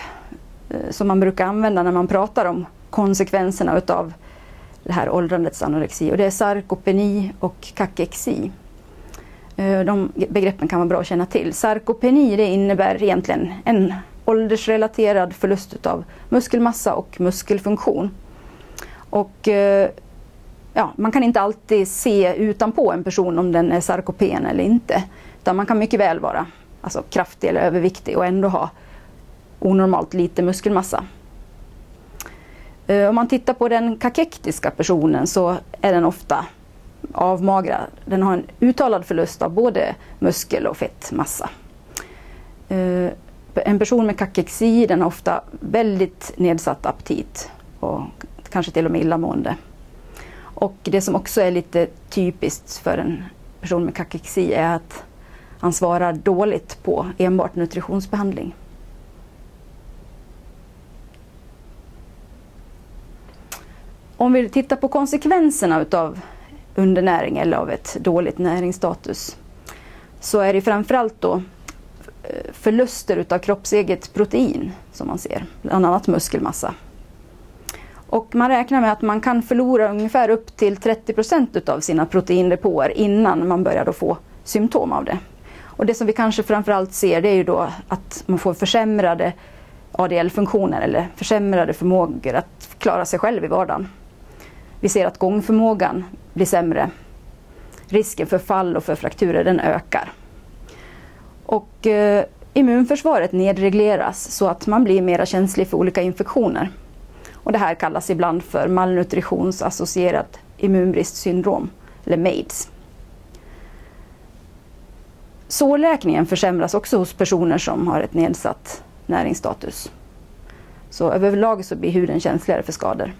eh, som man brukar använda när man pratar om konsekvenserna utav det här åldrandets anorexi och det är sarkopeni och kakexi. Eh, de begreppen kan vara bra att känna till. Sarkopeni det innebär egentligen en åldersrelaterad förlust utav muskelmassa och muskelfunktion. Och ja, man kan inte alltid se utanpå en person om den är sarkopen eller inte. Utan man kan mycket väl vara alltså, kraftig eller överviktig och ändå ha onormalt lite muskelmassa. Eh, om man tittar på den kakektiska personen så är den ofta avmagrad. Den har en uttalad förlust av både muskel och fettmassa. Eh, en person med kakexi den har ofta väldigt nedsatt aptit och kanske till och med illamående. Och det som också är lite typiskt för en person med kakexi är att han svarar dåligt på enbart nutritionsbehandling. Om vi tittar på konsekvenserna utav undernäring eller av ett dåligt näringsstatus så är det framförallt då eh, förluster utav kroppseget protein som man ser, bland annat muskelmassa. Och man räknar med att man kan förlora ungefär upp till 30 procent utav sina proteindepåer innan man börjar då få symptom av det. Och det som vi kanske framförallt ser det är ju då att man får försämrade ADL-funktioner eller försämrade förmågor att klara sig själv i vardagen. Vi ser att gångförmågan blir sämre. Risken för fall och för frakturer den ökar. Och eh, immunförsvaret nedregleras så att man blir mer känslig för olika infektioner. Och det här kallas ibland för malnutritionsassocierat immunbristsyndrom, eller MAIDS. Sårläkningen försämras också hos personer som har ett nedsatt näringsstatus. Så överlag så blir huden känsligare för skador.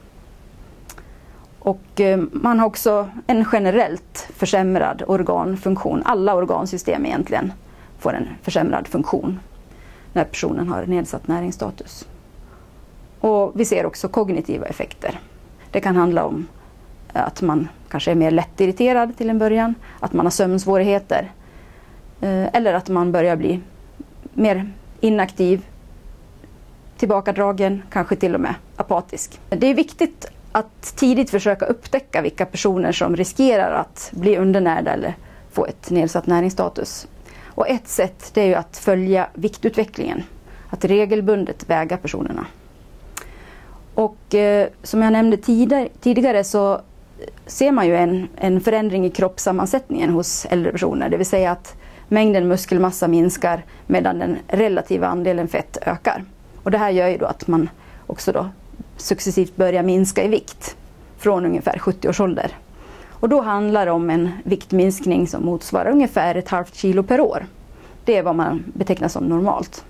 Och eh, man har också en generellt försämrad organfunktion. Alla organsystem egentligen får en försämrad funktion när personen har nedsatt näringsstatus. Och vi ser också kognitiva effekter. Det kan handla om eh, att man kanske är mer lättirriterad till en början, att man har sömnsvårigheter eh, eller att man börjar bli mer inaktiv, tillbakadragen, kanske till och med apatisk. Det är viktigt att tidigt försöka upptäcka vilka personer som riskerar att bli undernärda eller få ett nedsatt näringsstatus. Och ett sätt det är ju att följa viktutvecklingen, att regelbundet väga personerna. Och eh, som jag nämnde tidigare, tidigare så ser man ju en, en förändring i kroppssammansättningen hos äldre personer. Det vill säga att mängden muskelmassa minskar medan den relativa andelen fett ökar. Och det här gör ju då att man också då successivt börjar minska i vikt från ungefär 70 års ålder. Och då handlar det om en viktminskning som motsvarar ungefär ett halvt kilo per år. Det är vad man betecknar som normalt.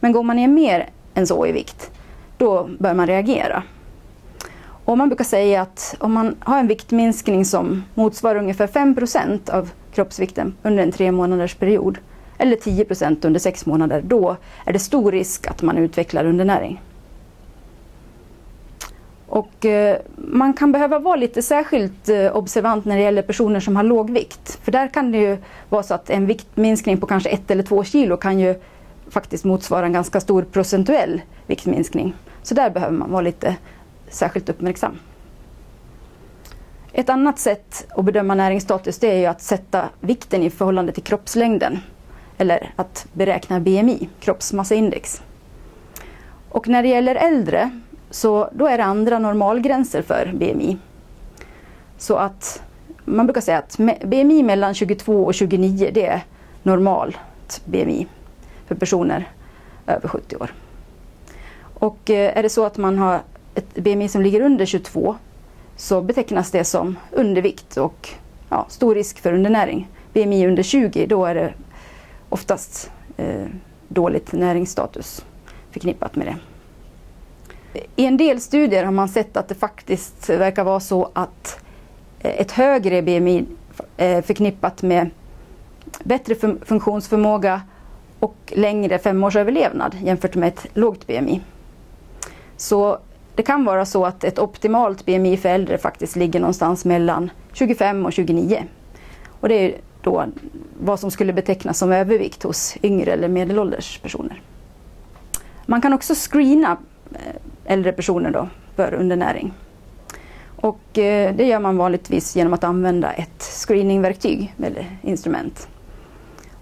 Men går man ner mer än så i vikt, då bör man reagera. Och man brukar säga att om man har en viktminskning som motsvarar ungefär 5% av kroppsvikten under en tre månaders period, eller 10% under sex månader, då är det stor risk att man utvecklar undernäring. Och eh, man kan behöva vara lite särskilt eh, observant när det gäller personer som har låg vikt. För där kan det ju vara så att en viktminskning på kanske ett eller två kilo kan ju faktiskt motsvara en ganska stor procentuell viktminskning. Så där behöver man vara lite särskilt uppmärksam. Ett annat sätt att bedöma näringsstatus det är ju att sätta vikten i förhållande till kroppslängden. Eller att beräkna BMI, kroppsmassaindex. Och när det gäller äldre så då är det andra normalgränser för BMI. Så att man brukar säga att BMI mellan 22 och 29 det är normalt BMI för personer över 70 år. Och eh, är det så att man har ett BMI som ligger under 22 så betecknas det som undervikt och ja, stor risk för undernäring. BMI under 20 då är det oftast eh, dåligt näringsstatus förknippat med det. I en del studier har man sett att det faktiskt verkar vara så att eh, ett högre BMI är eh, förknippat med bättre funktionsförmåga och längre femårsöverlevnad jämfört med ett lågt BMI. Så det kan vara så att ett optimalt BMI för äldre faktiskt ligger någonstans mellan 25 och 29. Och det är då vad som skulle betecknas som övervikt hos yngre eller medelålders personer. Man kan också screena eh, äldre personer då för undernäring. Och eh, det gör man vanligtvis genom att använda ett screeningverktyg eller instrument.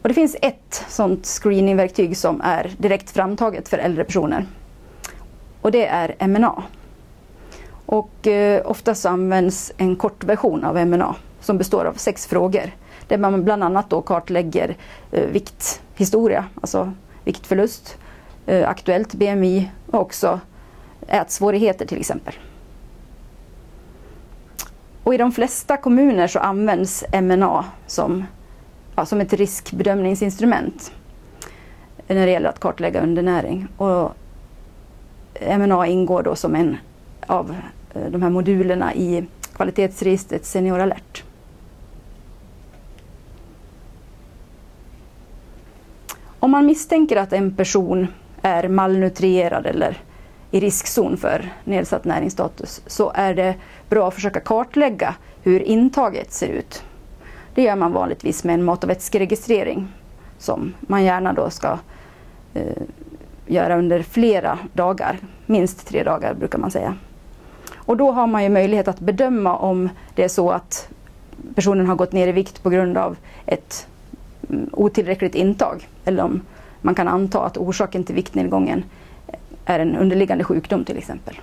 Och det finns ett sådant screeningverktyg som är direkt framtaget för äldre personer. Och det är MNA. Och eh, oftast används en kort version av MNA som består av sex frågor. Där man bland annat då kartlägger eh, vikthistoria, alltså viktförlust, eh, aktuellt BMI och också ätsvårigheter till exempel. Och I de flesta kommuner så används MNA som, ja, som ett riskbedömningsinstrument när det gäller att kartlägga undernäring. Och MNA ingår då som en av eh, de här modulerna i kvalitetsregistret Senior Alert. Om man misstänker att en person är malnutrierad eller i riskzon för nedsatt näringsstatus så är det bra att försöka kartlägga hur intaget ser ut. Det gör man vanligtvis med en mat och vätskeregistrering som man gärna då ska eh, göra under flera dagar, minst tre dagar brukar man säga. Och då har man ju möjlighet att bedöma om det är så att personen har gått ner i vikt på grund av ett mm, otillräckligt intag eller om man kan anta att orsaken till viktnedgången är en underliggande sjukdom till exempel.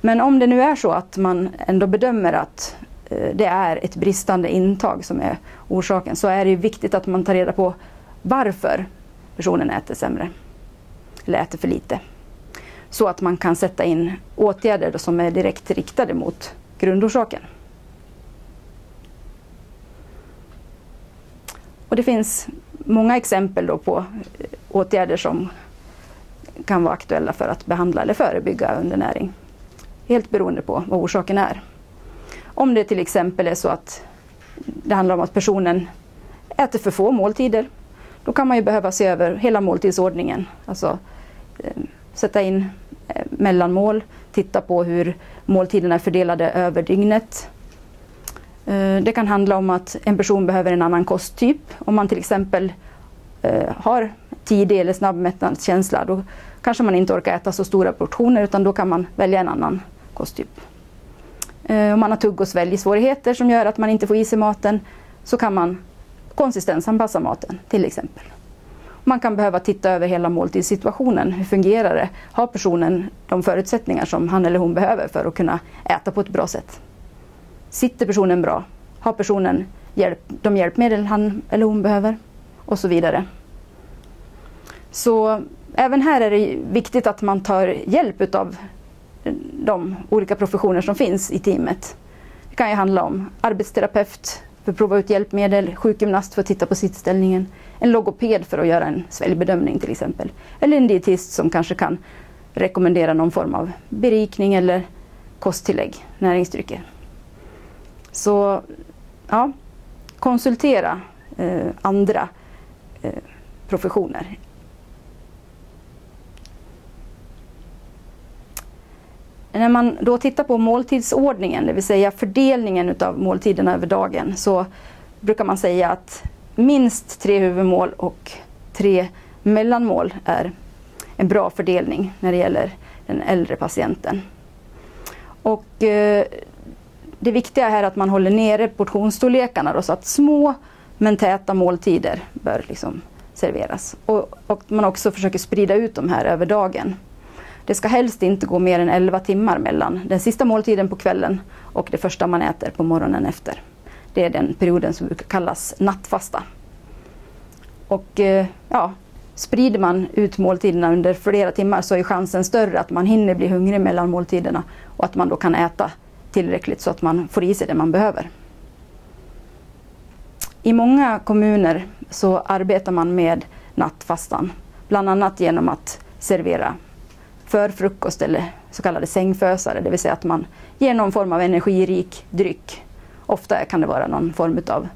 Men om det nu är så att man ändå bedömer att eh, det är ett bristande intag som är orsaken så är det viktigt att man tar reda på varför personen äter sämre eller äter för lite. Så att man kan sätta in åtgärder som är direkt riktade mot grundorsaken. Och det finns många exempel då på eh, åtgärder som kan vara aktuella för att behandla eller förebygga undernäring. Helt beroende på vad orsaken är. Om det till exempel är så att det handlar om att personen äter för få måltider, då kan man ju behöva se över hela måltidsordningen. Alltså eh, sätta in eh, mellanmål, titta på hur måltiderna är fördelade över dygnet. Eh, det kan handla om att en person behöver en annan kosttyp. Om man till exempel eh, har tidig eller snabb mättnadskänsla då kanske man inte orkar äta så stora portioner utan då kan man välja en annan kosttyp. Eh, om man har tugg och sväljsvårigheter som gör att man inte får i sig maten så kan man konsistensanpassa maten till exempel. Man kan behöva titta över hela måltidssituationen. Hur fungerar det? Har personen de förutsättningar som han eller hon behöver för att kunna äta på ett bra sätt? Sitter personen bra? Har personen hjälp, de hjälpmedel han eller hon behöver? Och så vidare. Så även här är det viktigt att man tar hjälp av de olika professioner som finns i teamet. Det kan ju handla om arbetsterapeut, för att prova ut hjälpmedel, sjukgymnast för att titta på sittställningen, en logoped för att göra en sväljbedömning till exempel. Eller en dietist som kanske kan rekommendera någon form av berikning eller kosttillägg, näringsdrycker. Så ja, konsultera eh, andra eh, professioner. När man då tittar på måltidsordningen, det vill säga fördelningen utav måltiderna över dagen, så brukar man säga att minst tre huvudmål och tre mellanmål är en bra fördelning när det gäller den äldre patienten. Och eh, det viktiga här är att man håller nere portionsstorlekarna då, så att små men täta måltider bör liksom serveras. Och, och man också försöker sprida ut de här över dagen. Det ska helst inte gå mer än 11 timmar mellan den sista måltiden på kvällen och det första man äter på morgonen efter. Det är den perioden som kallas nattfasta. Och eh, ja, sprider man ut måltiderna under flera timmar så är chansen större att man hinner bli hungrig mellan måltiderna och att man då kan äta tillräckligt så att man får i sig det man behöver. I många kommuner så arbetar man med nattfastan, bland annat genom att servera för frukost eller så kallade sängfösare, det vill säga att man ger någon form av energirik dryck. Ofta kan det vara någon form av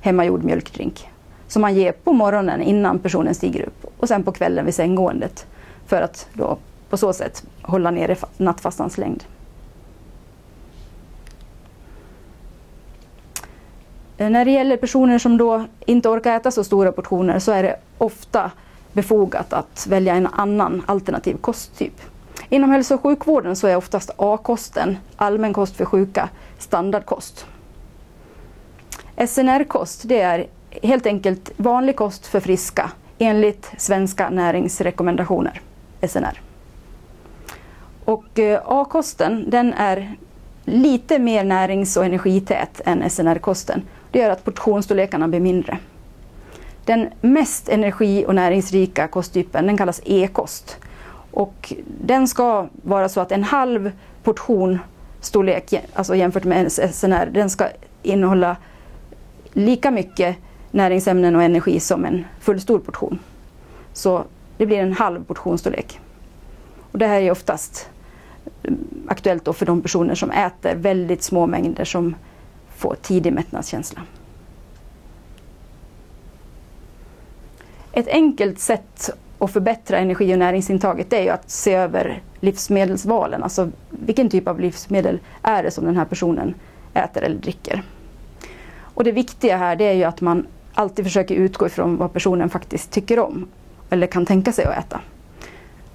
hemmagjord mjölkdrink som man ger på morgonen innan personen stiger upp och sen på kvällen vid sänggåendet för att då på så sätt hålla nere nattfastans längd. Eh, när det gäller personer som då inte orkar äta så stora portioner så är det ofta befogat att välja en annan alternativ kosttyp. Inom hälso och sjukvården så är oftast A-kosten, allmän kost för sjuka, standardkost. SNR-kost det är helt enkelt vanlig kost för friska enligt svenska näringsrekommendationer, SNR. Och eh, A-kosten den är lite mer närings och energität än SNR-kosten. Det gör att portionsstorlekarna blir mindre. Den mest energi och näringsrika kosttypen den kallas E-kost. Och den ska vara så att en halv portion storlek, alltså jämfört med SNR, den ska innehålla lika mycket näringsämnen och energi som en fullstor portion. Så det blir en halv portionsstorlek. Och det här är oftast mm, aktuellt då för de personer som äter väldigt små mängder som får tidig mättnadskänsla. Ett enkelt sätt att förbättra energi och näringsintaget är ju att se över livsmedelsvalen. Alltså vilken typ av livsmedel är det som den här personen äter eller dricker. Och det viktiga här det är ju att man alltid försöker utgå ifrån vad personen faktiskt tycker om eller kan tänka sig att äta.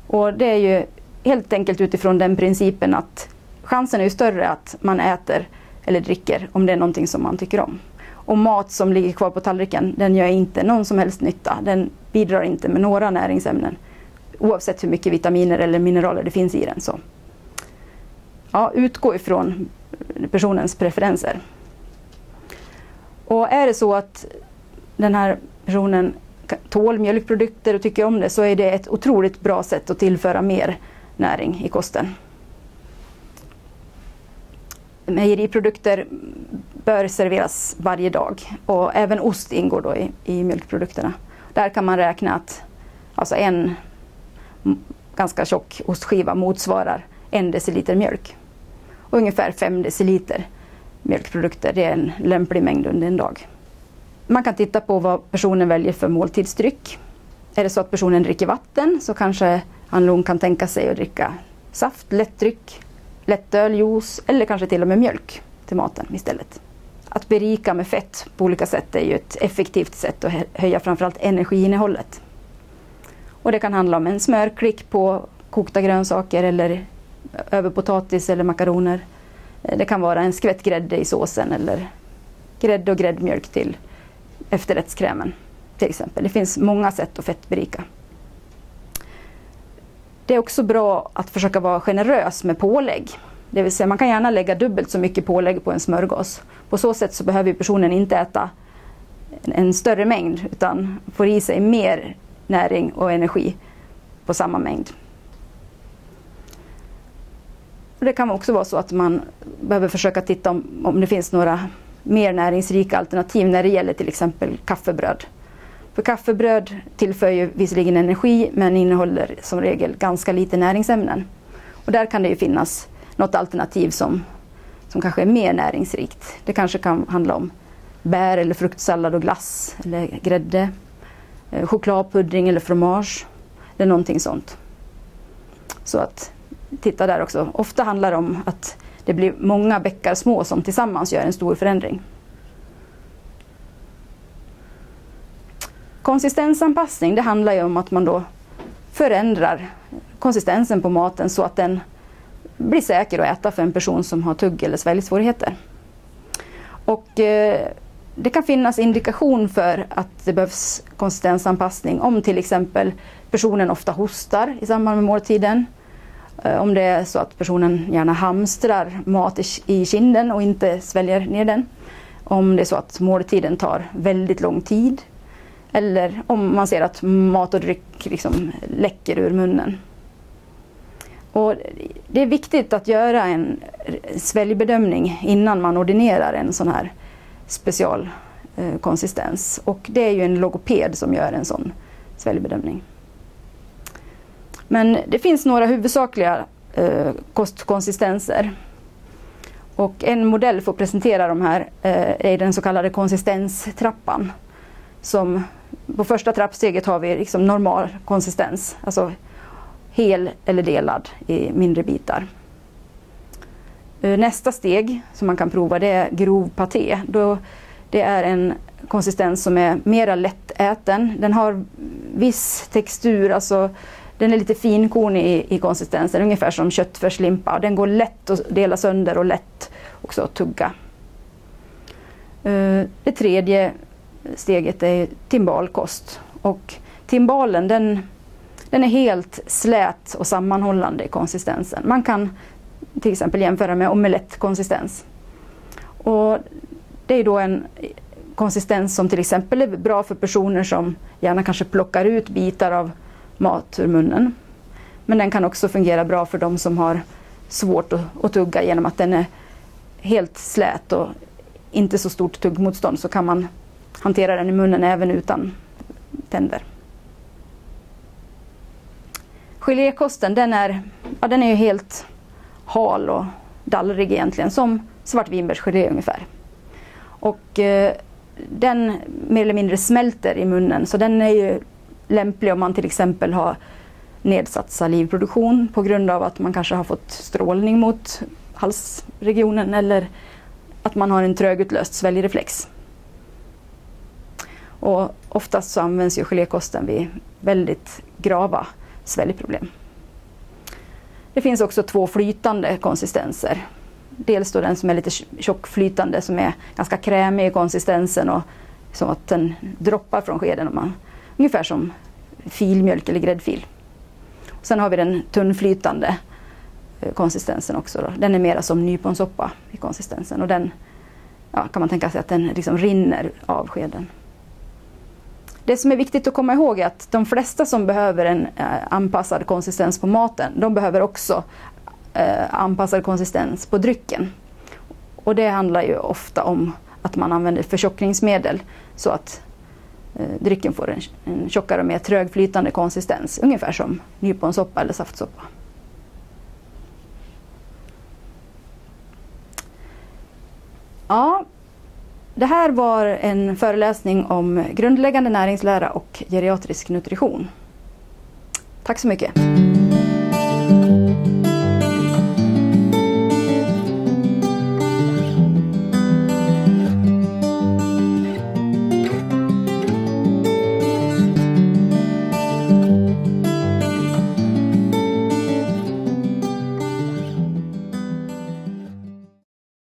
Och det är ju helt enkelt utifrån den principen att chansen är ju större att man äter eller dricker om det är någonting som man tycker om. Och mat som ligger kvar på tallriken, den gör inte någon som helst nytta. Den bidrar inte med några näringsämnen. Oavsett hur mycket vitaminer eller mineraler det finns i den. Så. Ja, utgå ifrån personens preferenser. Och är det så att den här personen tål mjölkprodukter och tycker om det så är det ett otroligt bra sätt att tillföra mer näring i kosten. Mejeriprodukter bör serveras varje dag och även ost ingår då i, i mjölkprodukterna. Där kan man räkna att alltså en ganska tjock ostskiva motsvarar en deciliter mjölk. Och ungefär fem deciliter mjölkprodukter, det är en lämplig mängd under en dag. Man kan titta på vad personen väljer för måltidsdryck. Är det så att personen dricker vatten så kanske han eller hon kan tänka sig att dricka saft, lättdryck, lättöl, juice eller kanske till och med mjölk till maten istället. Att berika med fett på olika sätt är ju ett effektivt sätt att höja framförallt energiinnehållet. Och det kan handla om en smörklick på kokta grönsaker eller över potatis eller makaroner. Det kan vara en skvätt grädde i såsen eller grädde och gräddmjölk till efterrättskrämen till exempel. Det finns många sätt att fettberika. Det är också bra att försöka vara generös med pålägg. Det vill säga man kan gärna lägga dubbelt så mycket pålägg på en smörgås. På så sätt så behöver personen inte äta en större mängd utan får i sig mer näring och energi på samma mängd. Det kan också vara så att man behöver försöka titta om, om det finns några mer näringsrika alternativ när det gäller till exempel kaffebröd. För kaffebröd tillför ju visserligen energi men innehåller som regel ganska lite näringsämnen. Och där kan det ju finnas något alternativ som, som kanske är mer näringsrikt. Det kanske kan handla om bär eller fruktsallad och glass eller grädde, eh, chokladpudding eller fromage eller någonting sånt. Så att titta där också. Ofta handlar det om att det blir många bäckar små som tillsammans gör en stor förändring. Konsistensanpassning det handlar ju om att man då förändrar konsistensen på maten så att den blir säker att äta för en person som har tugg eller sväljsvårigheter. Och eh, det kan finnas indikation för att det behövs konsistensanpassning om till exempel personen ofta hostar i samband med måltiden. Eh, om det är så att personen gärna hamstrar mat i kinden och inte sväljer ner den. Om det är så att måltiden tar väldigt lång tid. Eller om man ser att mat och dryck liksom läcker ur munnen. Och det är viktigt att göra en sväljbedömning innan man ordinerar en sån här specialkonsistens. Eh, och det är ju en logoped som gör en sån sväljbedömning. Men det finns några huvudsakliga eh, kostkonsistenser. Och en modell för att presentera de här eh, är den så kallade konsistenstrappan. Som på första trappsteget har vi liksom normal konsistens, alltså hel eller delad i mindre bitar. Eh, nästa steg som man kan prova det är grov paté. Då det är en konsistens som är mera lättäten. Den har viss textur, alltså den är lite finkornig i, i konsistensen, ungefär som köttfärslimpa. Den går lätt att dela sönder och lätt också att tugga. Eh, det tredje steget är timbalkost. Och timbalen den, den är helt slät och sammanhållande i konsistensen. Man kan till exempel jämföra med omelettkonsistens. Och det är då en konsistens som till exempel är bra för personer som gärna kanske plockar ut bitar av mat ur munnen. Men den kan också fungera bra för de som har svårt att, att tugga genom att den är helt slät och inte så stort tuggmotstånd så kan man hantera den i munnen även utan tänder. Gelékosten den är, ja, den är ju helt hal och dallrig egentligen som svartvinbärsgelé ungefär. Och eh, den mer eller mindre smälter i munnen så den är ju lämplig om man till exempel har nedsatt salivproduktion på grund av att man kanske har fått strålning mot halsregionen eller att man har en trögutlöst sväljreflex. Och oftast så används ju gelékosten vid väldigt grava sväljproblem. Det finns också två flytande konsistenser. Dels då den som är lite tjockflytande som är ganska krämig i konsistensen och som att den droppar från skeden. Om man, ungefär som filmjölk eller gräddfil. Sen har vi den tunnflytande eh, konsistensen också. Då. Den är mera som nyponsoppa i konsistensen och den ja, kan man tänka sig att den liksom rinner av skeden. Det som är viktigt att komma ihåg är att de flesta som behöver en eh, anpassad konsistens på maten, de behöver också eh, anpassad konsistens på drycken. Och det handlar ju ofta om att man använder förtjockningsmedel så att eh, drycken får en, en tjockare och mer trögflytande konsistens, ungefär som nyponsoppa eller saftsoppa. Ja, det här var en föreläsning om grundläggande näringslära och geriatrisk nutrition. Tack så mycket.